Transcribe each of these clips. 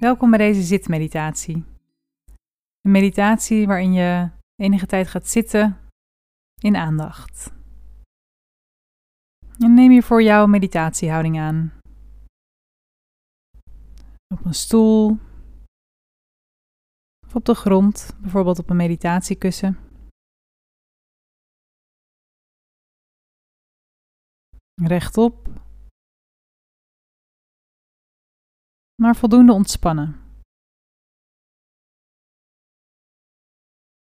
Welkom bij deze zitmeditatie. Een meditatie waarin je enige tijd gaat zitten in aandacht. En neem je voor jouw meditatiehouding aan. Op een stoel of op de grond, bijvoorbeeld op een meditatiekussen. Rechtop maar voldoende ontspannen.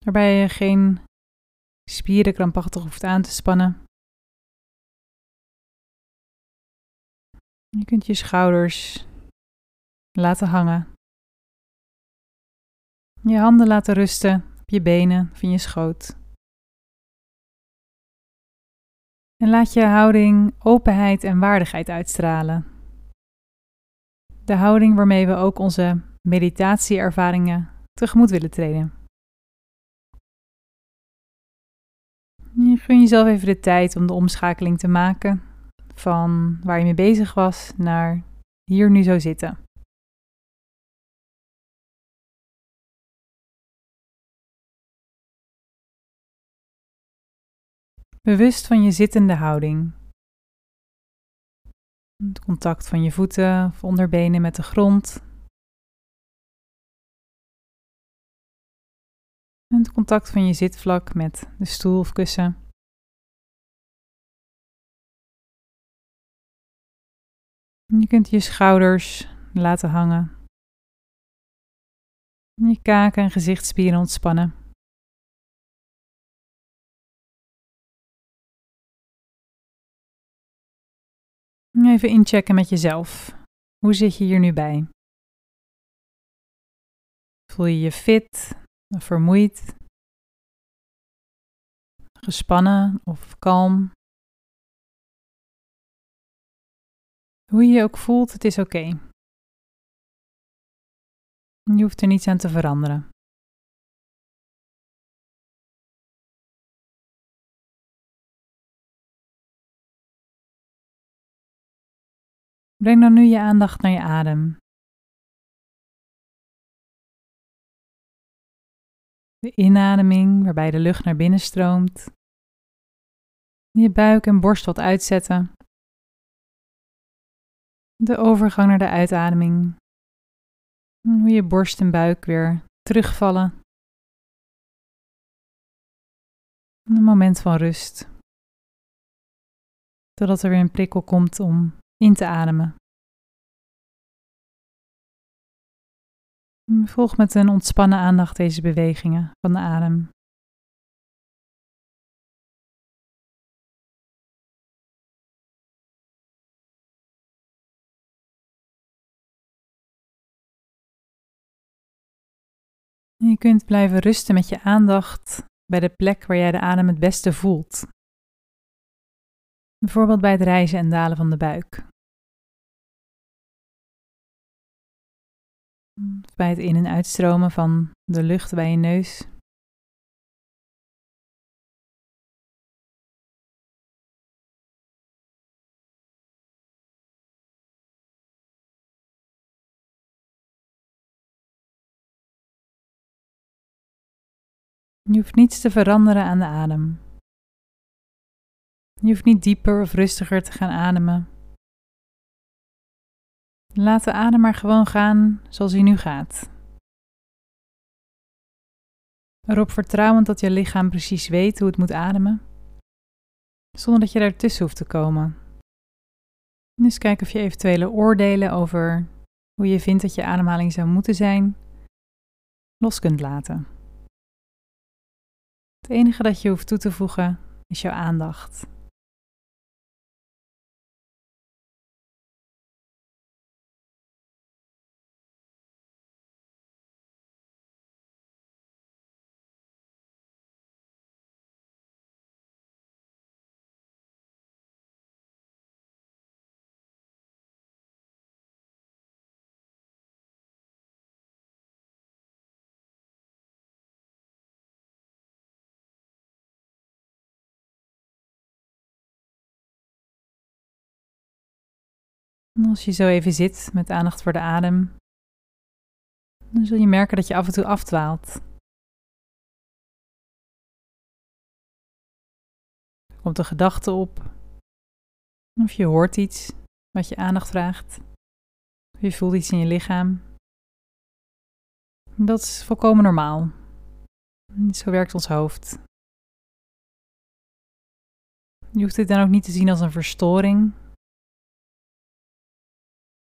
Waarbij je geen spieren krampachtig hoeft aan te spannen. Je kunt je schouders laten hangen. Je handen laten rusten op je benen of in je schoot. En laat je houding openheid en waardigheid uitstralen de houding waarmee we ook onze meditatieervaringen tegemoet willen treden. Je gun jezelf even de tijd om de omschakeling te maken van waar je mee bezig was naar hier nu zo zitten. Bewust van je zittende houding. Het contact van je voeten of onderbenen met de grond. En het contact van je zitvlak met de stoel of kussen. Je kunt je schouders laten hangen. Je kaken en gezichtsspieren ontspannen. Even inchecken met jezelf. Hoe zit je hier nu bij? Voel je je fit vermoeid? Gespannen of kalm? Hoe je je ook voelt, het is oké. Je hoeft er niets aan te veranderen. Breng dan nu je aandacht naar je adem. De inademing waarbij de lucht naar binnen stroomt. Je buik en borst wat uitzetten. De overgang naar de uitademing. Hoe je borst en buik weer terugvallen. Een moment van rust. Totdat er weer een prikkel komt om in te ademen. Volg met een ontspannen aandacht deze bewegingen van de adem. Je kunt blijven rusten met je aandacht bij de plek waar jij de adem het beste voelt. Bijvoorbeeld bij het rijzen en dalen van de buik. bij het in- en uitstromen van de lucht bij je neus. Je hoeft niets te veranderen aan de adem. Je hoeft niet dieper of rustiger te gaan ademen. Laat de adem maar gewoon gaan zoals hij nu gaat. Erop vertrouwend dat je lichaam precies weet hoe het moet ademen, zonder dat je daartussen hoeft te komen. Dus kijk of je eventuele oordelen over hoe je vindt dat je ademhaling zou moeten zijn, los kunt laten. Het enige dat je hoeft toe te voegen is jouw aandacht. Als je zo even zit met aandacht voor de adem, Dan zul je merken dat je af en toe afdwaalt. Er komt een gedachte op. Of je hoort iets wat je aandacht vraagt. Of je voelt iets in je lichaam. Dat is volkomen normaal. Zo werkt ons hoofd. Je hoeft dit dan ook niet te zien als een verstoring,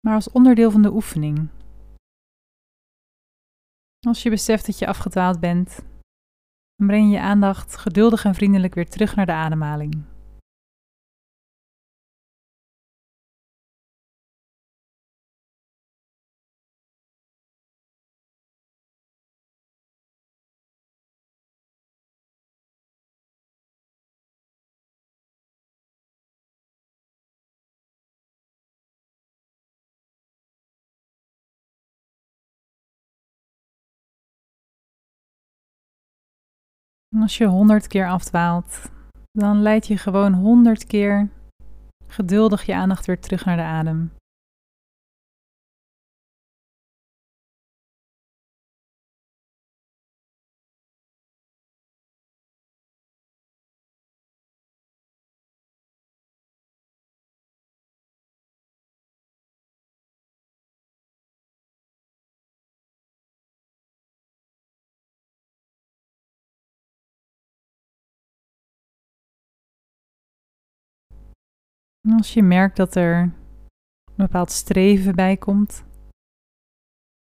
maar als onderdeel van de oefening. Als je beseft dat je afgedwaald bent, dan breng je je aandacht geduldig en vriendelijk weer terug naar de ademhaling. En als je honderd keer afdwaalt, dan leid je gewoon honderd keer geduldig je aandacht weer terug naar de adem. Als je merkt dat er een bepaald streven bij komt,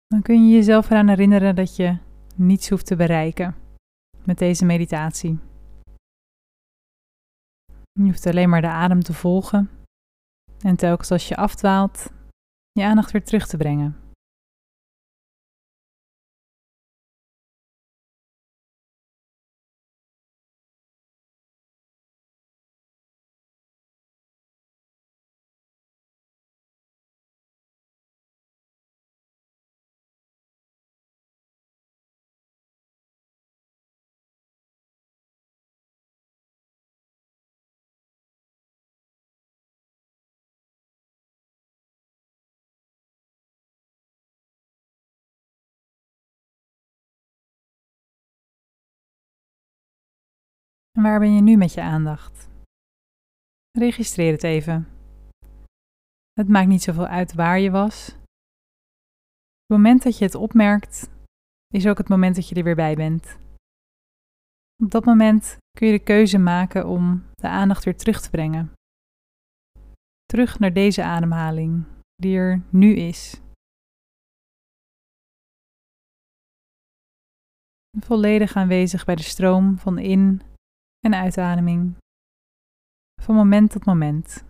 dan kun je jezelf eraan herinneren dat je niets hoeft te bereiken met deze meditatie. Je hoeft alleen maar de adem te volgen en telkens als je afdwaalt, je aandacht weer terug te brengen. Waar ben je nu met je aandacht? Registreer het even. Het maakt niet zoveel uit waar je was. Het moment dat je het opmerkt, is ook het moment dat je er weer bij bent. Op dat moment kun je de keuze maken om de aandacht weer terug te brengen. Terug naar deze ademhaling, die er nu is. Volledig aanwezig bij de stroom van in- en uitademing, van moment tot moment.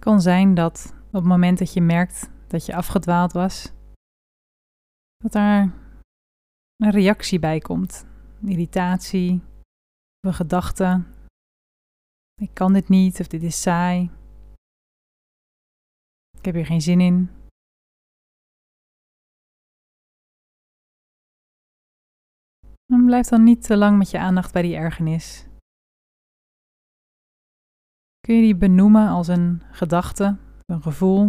Kan zijn dat op het moment dat je merkt dat je afgedwaald was, dat daar een reactie bij komt. Irritatie een gedachte. Ik kan dit niet of dit is saai. Ik heb hier geen zin in. En blijf dan niet te lang met je aandacht bij die ergernis. Kun je die benoemen als een gedachte, een gevoel?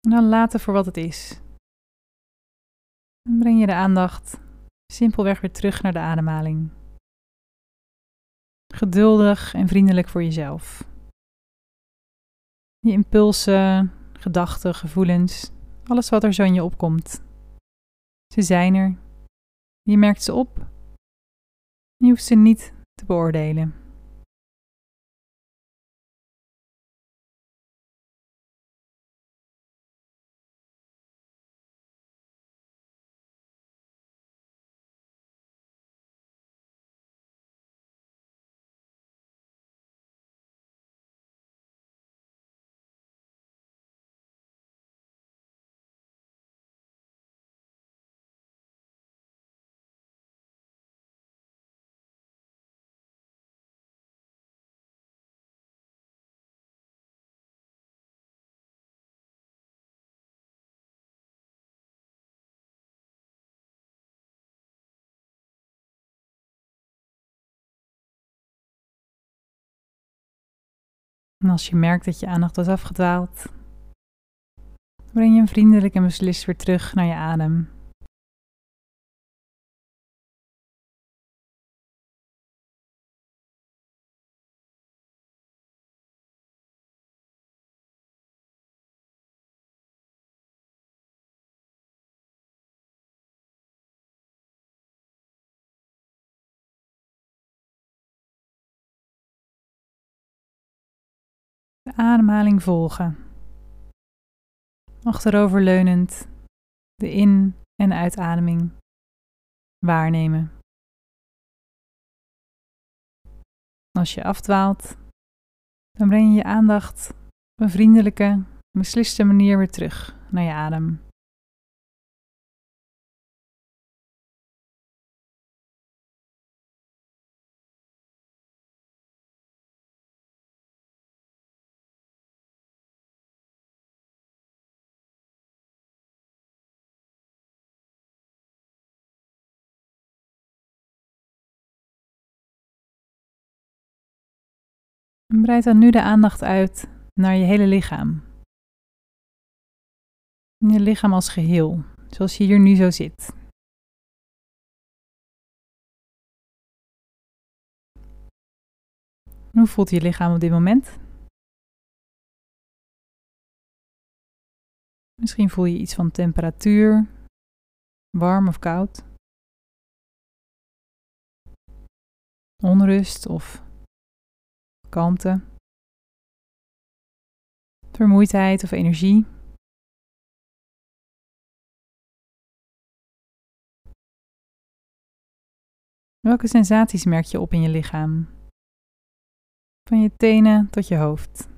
En dan laten voor wat het is. Dan breng je de aandacht simpelweg weer terug naar de ademhaling. Geduldig en vriendelijk voor jezelf. Je impulsen, gedachten, gevoelens, alles wat er zo in je opkomt. Ze zijn er. Je merkt ze op. Je hoeft ze niet te beoordelen. En als je merkt dat je aandacht was afgedwaald, breng je hem vriendelijk en beslist weer terug naar je adem. Ademhaling volgen. Achteroverleunend de in- en uitademing waarnemen. Als je afdwaalt, dan breng je je aandacht op een vriendelijke, besliste manier weer terug naar je adem. Breid dan nu de aandacht uit naar je hele lichaam. Je lichaam als geheel, zoals je hier nu zo zit. Hoe voelt je lichaam op dit moment? Misschien voel je iets van temperatuur, warm of koud, onrust of kalmte, vermoeidheid of energie. Welke sensaties merk je op in je lichaam? Van je tenen tot je hoofd.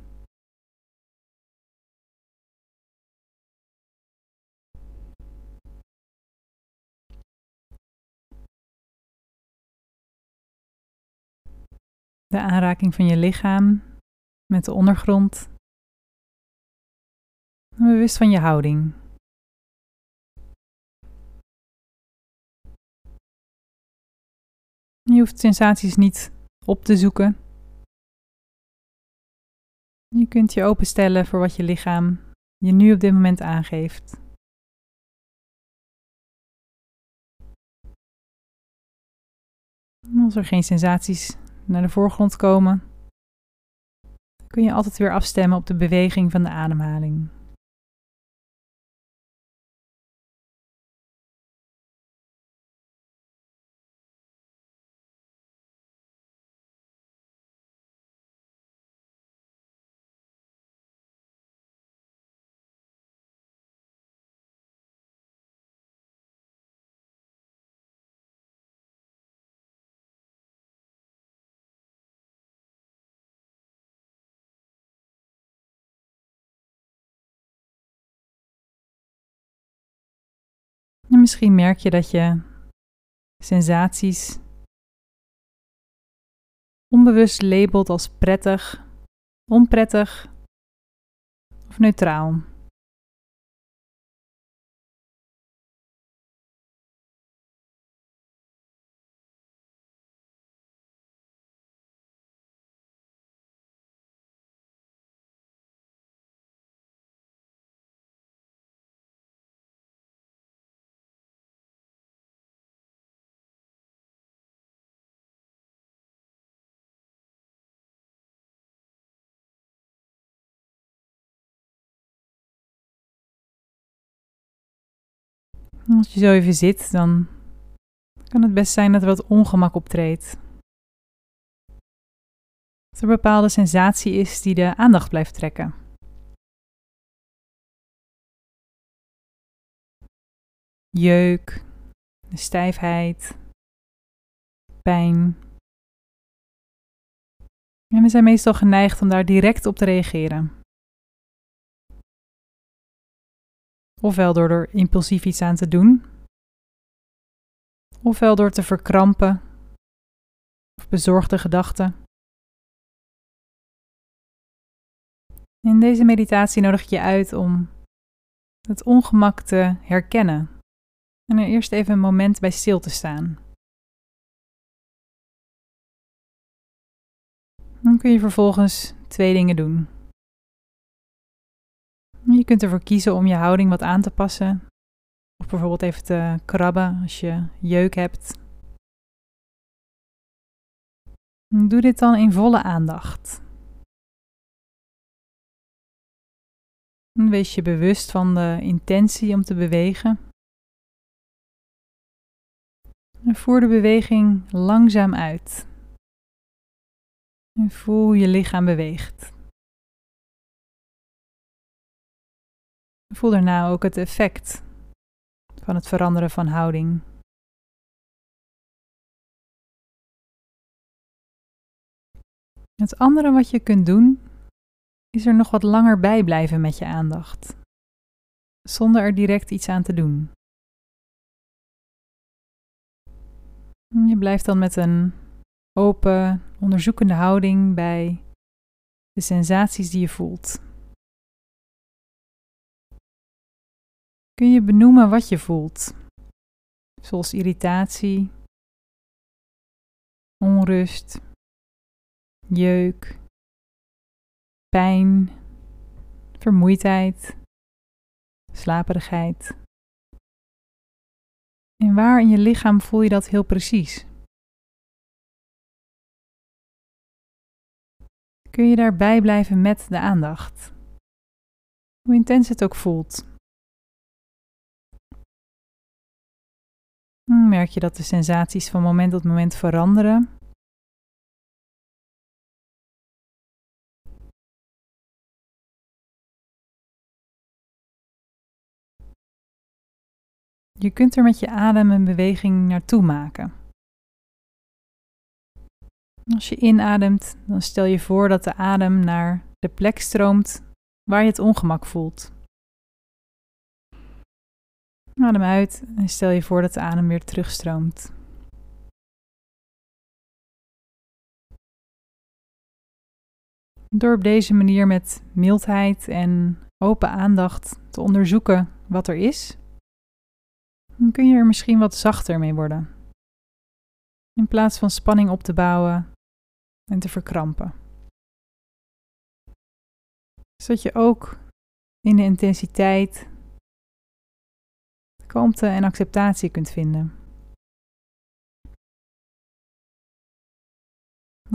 De aanraking van je lichaam met de ondergrond. Bewust van je houding. Je hoeft sensaties niet op te zoeken. Je kunt je openstellen voor wat je lichaam je nu op dit moment aangeeft. Als er geen sensaties naar de voorgrond komen, kun je altijd weer afstemmen op de beweging van de ademhaling. En misschien merk je dat je sensaties onbewust labelt als prettig, onprettig of neutraal. Als je zo even zit, dan kan het best zijn dat er wat ongemak optreedt. Dat er een bepaalde sensatie is die de aandacht blijft trekken. Jeuk, stijfheid, pijn. En we zijn meestal geneigd om daar direct op te reageren. Ofwel door er impulsief iets aan te doen, ofwel door te verkrampen of bezorgde gedachten. In deze meditatie nodig ik je uit om het ongemak te herkennen en er eerst even een moment bij stil te staan. Dan kun je vervolgens twee dingen doen. Je kunt ervoor kiezen om je houding wat aan te passen. Of bijvoorbeeld even te krabben als je jeuk hebt. Doe dit dan in volle aandacht. Wees je bewust van de intentie om te bewegen. En voer de beweging langzaam uit. En voel hoe je lichaam beweegt. Voel daarna ook het effect van het veranderen van houding. Het andere wat je kunt doen is er nog wat langer bij blijven met je aandacht, zonder er direct iets aan te doen. Je blijft dan met een open, onderzoekende houding bij de sensaties die je voelt. Kun je benoemen wat je voelt, zoals irritatie, onrust, jeuk, pijn, vermoeidheid, slaperigheid. En waar in je lichaam voel je dat heel precies? Kun je daarbij blijven met de aandacht? Hoe intens het ook voelt. Merk je dat de sensaties van moment tot moment veranderen? Je kunt er met je adem een beweging naartoe maken. Als je inademt, dan stel je voor dat de adem naar de plek stroomt waar je het ongemak voelt. Adem uit en stel je voor dat de adem weer terugstroomt. Door op deze manier met mildheid en open aandacht te onderzoeken wat er is, dan kun je er misschien wat zachter mee worden. In plaats van spanning op te bouwen en te verkrampen. Zodat je ook in de intensiteit kalmte en acceptatie kunt vinden.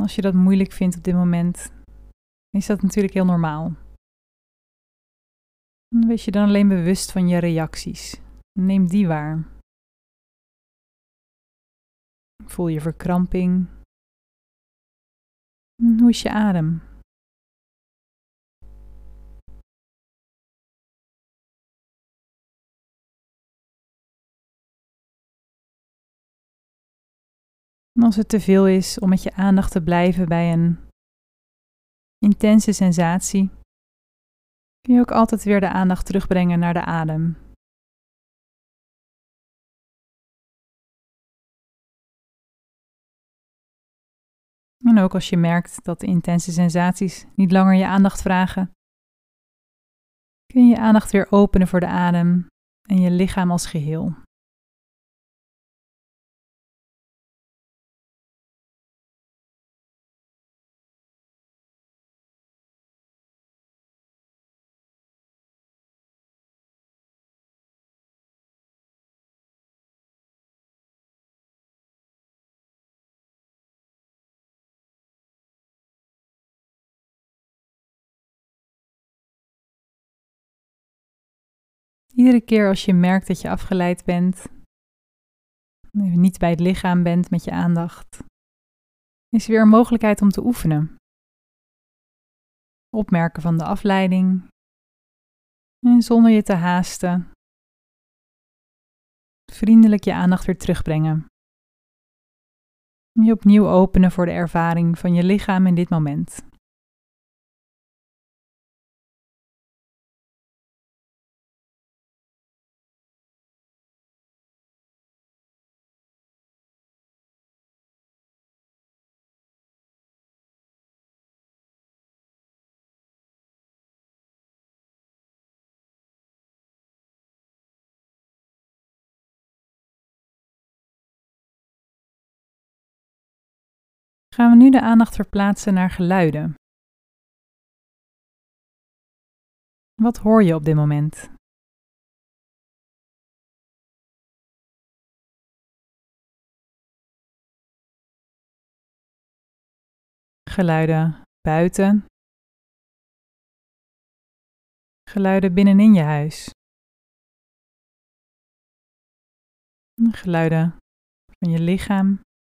als je dat moeilijk vindt op dit moment, is dat natuurlijk heel normaal. wees je dan alleen bewust van je reacties. Neem die waar. Voel je verkramping. Hoe is je adem? Als het te veel is om met je aandacht te blijven bij een intense sensatie, kun je ook altijd weer de aandacht terugbrengen naar de adem. En ook als je merkt dat de intense sensaties niet langer je aandacht vragen, kun je je aandacht weer openen voor de adem en je lichaam als geheel. Iedere keer als je merkt dat je afgeleid bent, niet bij het lichaam bent met je aandacht, is er weer een mogelijkheid om te oefenen. Opmerken van de afleiding en zonder je te haasten, vriendelijk je aandacht weer terugbrengen. Je opnieuw openen voor de ervaring van je lichaam in dit moment. Gaan we nu de aandacht verplaatsen naar geluiden. Wat hoor je op dit moment? Geluiden buiten. Geluiden binnenin je huis. Geluiden van je lichaam.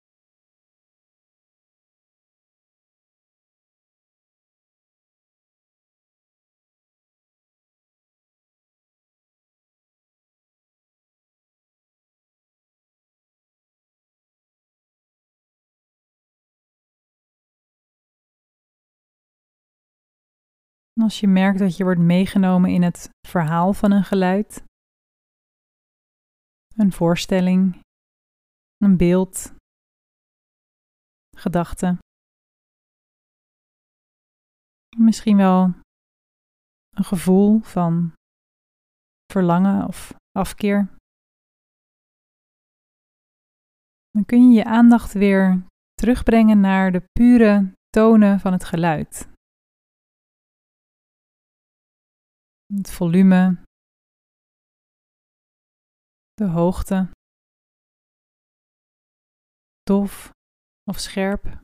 Als je merkt dat je wordt meegenomen in het verhaal van een geluid, een voorstelling, een beeld, gedachte, misschien wel een gevoel van verlangen of afkeer. Dan kun je je aandacht weer terugbrengen naar de pure tonen van het geluid. Het volume, de hoogte, dof of scherp.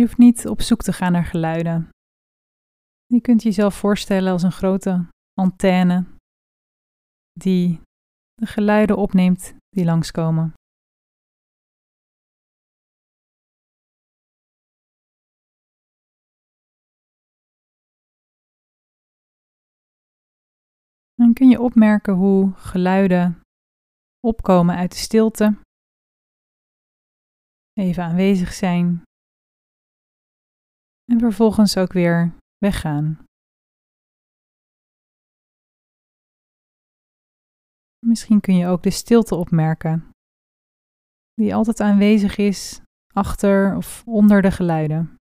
Je hoeft niet op zoek te gaan naar geluiden. Je kunt jezelf voorstellen als een grote antenne die de geluiden opneemt die langskomen. Dan kun je opmerken hoe geluiden opkomen uit de stilte, even aanwezig zijn en vervolgens ook weer weggaan. Misschien kun je ook de stilte opmerken, die altijd aanwezig is achter of onder de geluiden.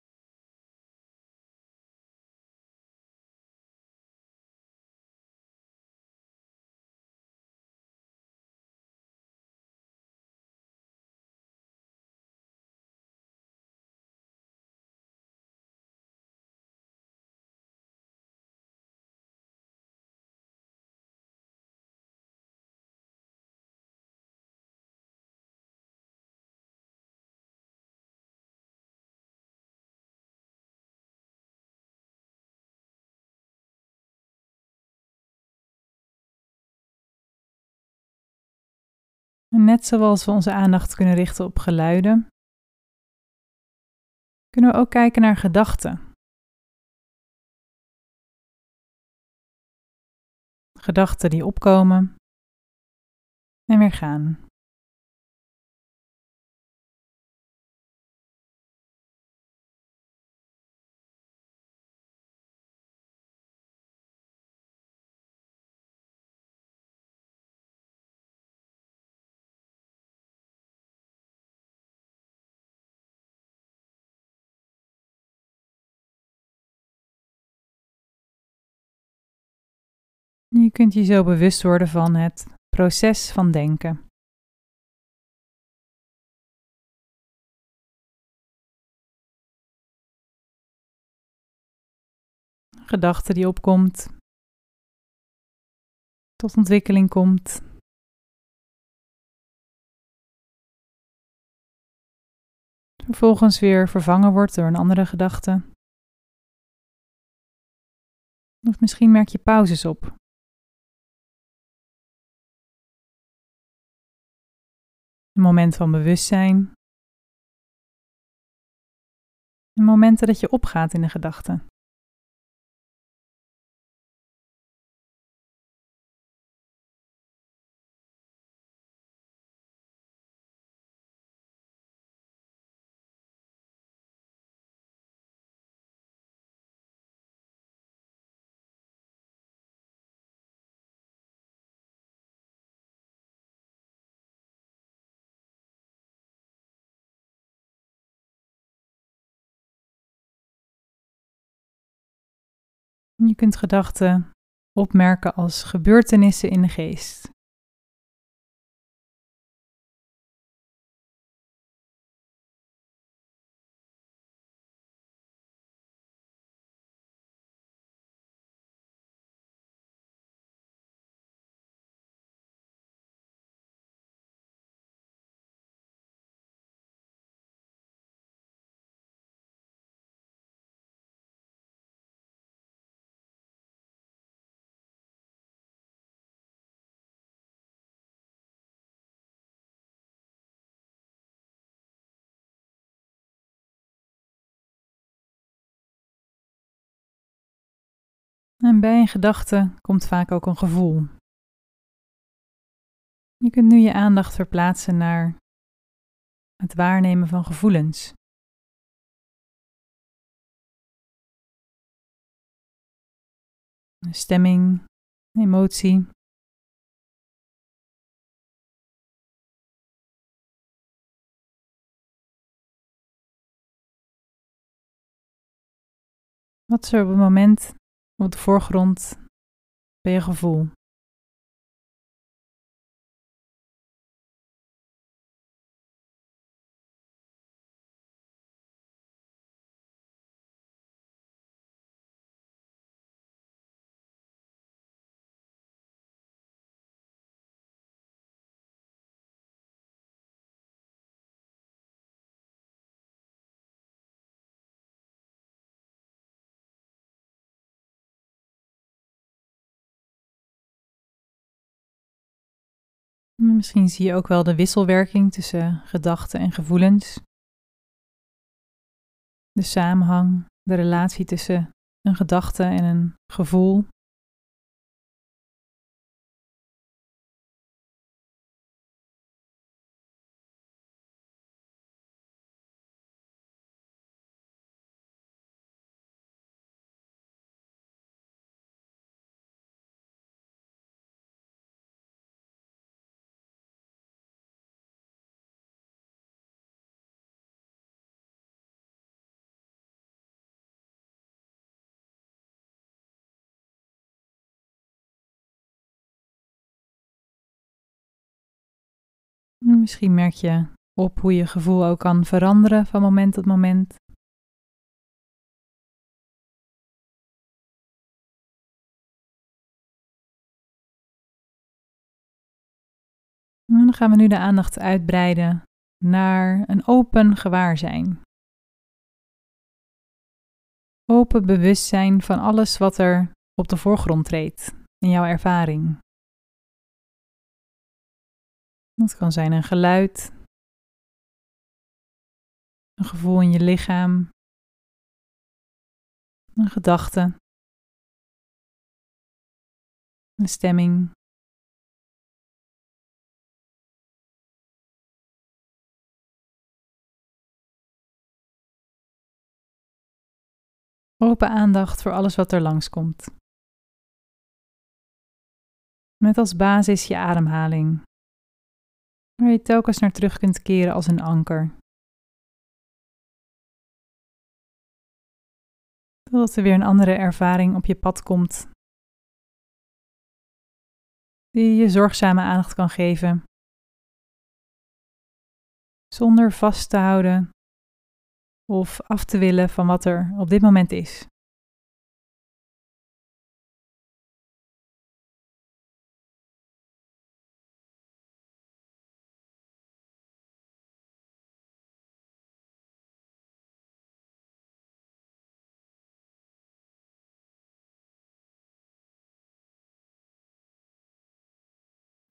Net zoals we onze aandacht kunnen richten op geluiden, kunnen we ook kijken naar gedachten. Gedachten die opkomen en weer gaan. Kunt je zo bewust worden van het proces van denken. Gedachte die opkomt, tot ontwikkeling komt. Vervolgens weer vervangen wordt door een andere gedachte. Of misschien merk je pauzes op. Moment van bewustzijn. momenten dat je opgaat in de gedachten. Je kunt gedachten opmerken als gebeurtenissen in de geest. En bij een gedachte komt vaak ook een gevoel. Je kunt nu je aandacht verplaatsen naar het waarnemen van gevoelens. Stemming, emotie. Wat is er op het moment op de voorgrond bij je gevoel. Misschien zie je ook wel de wisselwerking tussen gedachten en gevoelens. De samenhang, de relatie tussen een gedachte en een gevoel. Misschien merk je op hoe je gevoel ook kan veranderen van moment tot moment. En dan gaan we nu de aandacht uitbreiden naar een open gewaarzijn. Open bewustzijn van alles wat er op de voorgrond treedt in jouw ervaring. Dat kan zijn een geluid, een gevoel in je lichaam, een gedachte, een stemming. Open aandacht voor alles wat er langskomt. Met als basis je ademhaling waar je telkens naar terug kunt keren als een anker. Totdat er weer een andere ervaring op je pad komt, die je zorgzame aandacht kan geven, zonder vast te houden of af te willen van wat er op dit moment is.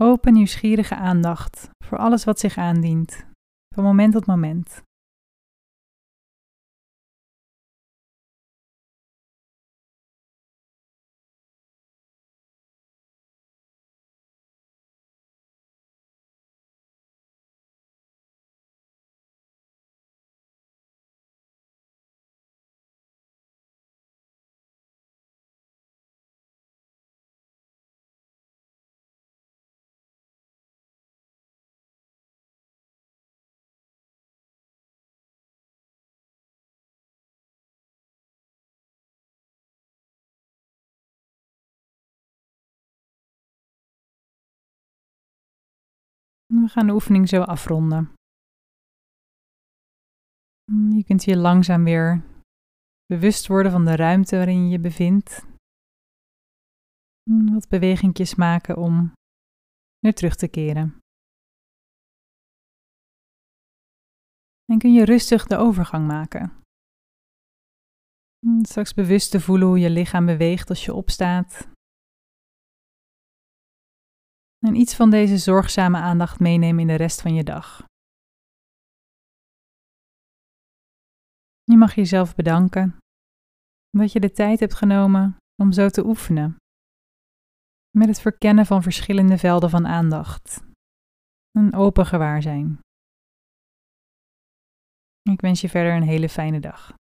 Open, nieuwsgierige aandacht voor alles wat zich aandient, van moment tot moment. We gaan de oefening zo afronden. Je kunt je langzaam weer bewust worden van de ruimte waarin je je bevindt. Wat bewegingjes maken om weer terug te keren. En kun je rustig de overgang maken. Straks bewust te voelen hoe je lichaam beweegt als je opstaat. En iets van deze zorgzame aandacht meenemen in de rest van je dag. Je mag jezelf bedanken dat je de tijd hebt genomen om zo te oefenen. Met het verkennen van verschillende velden van aandacht. Een open gewaarzijn. Ik wens je verder een hele fijne dag.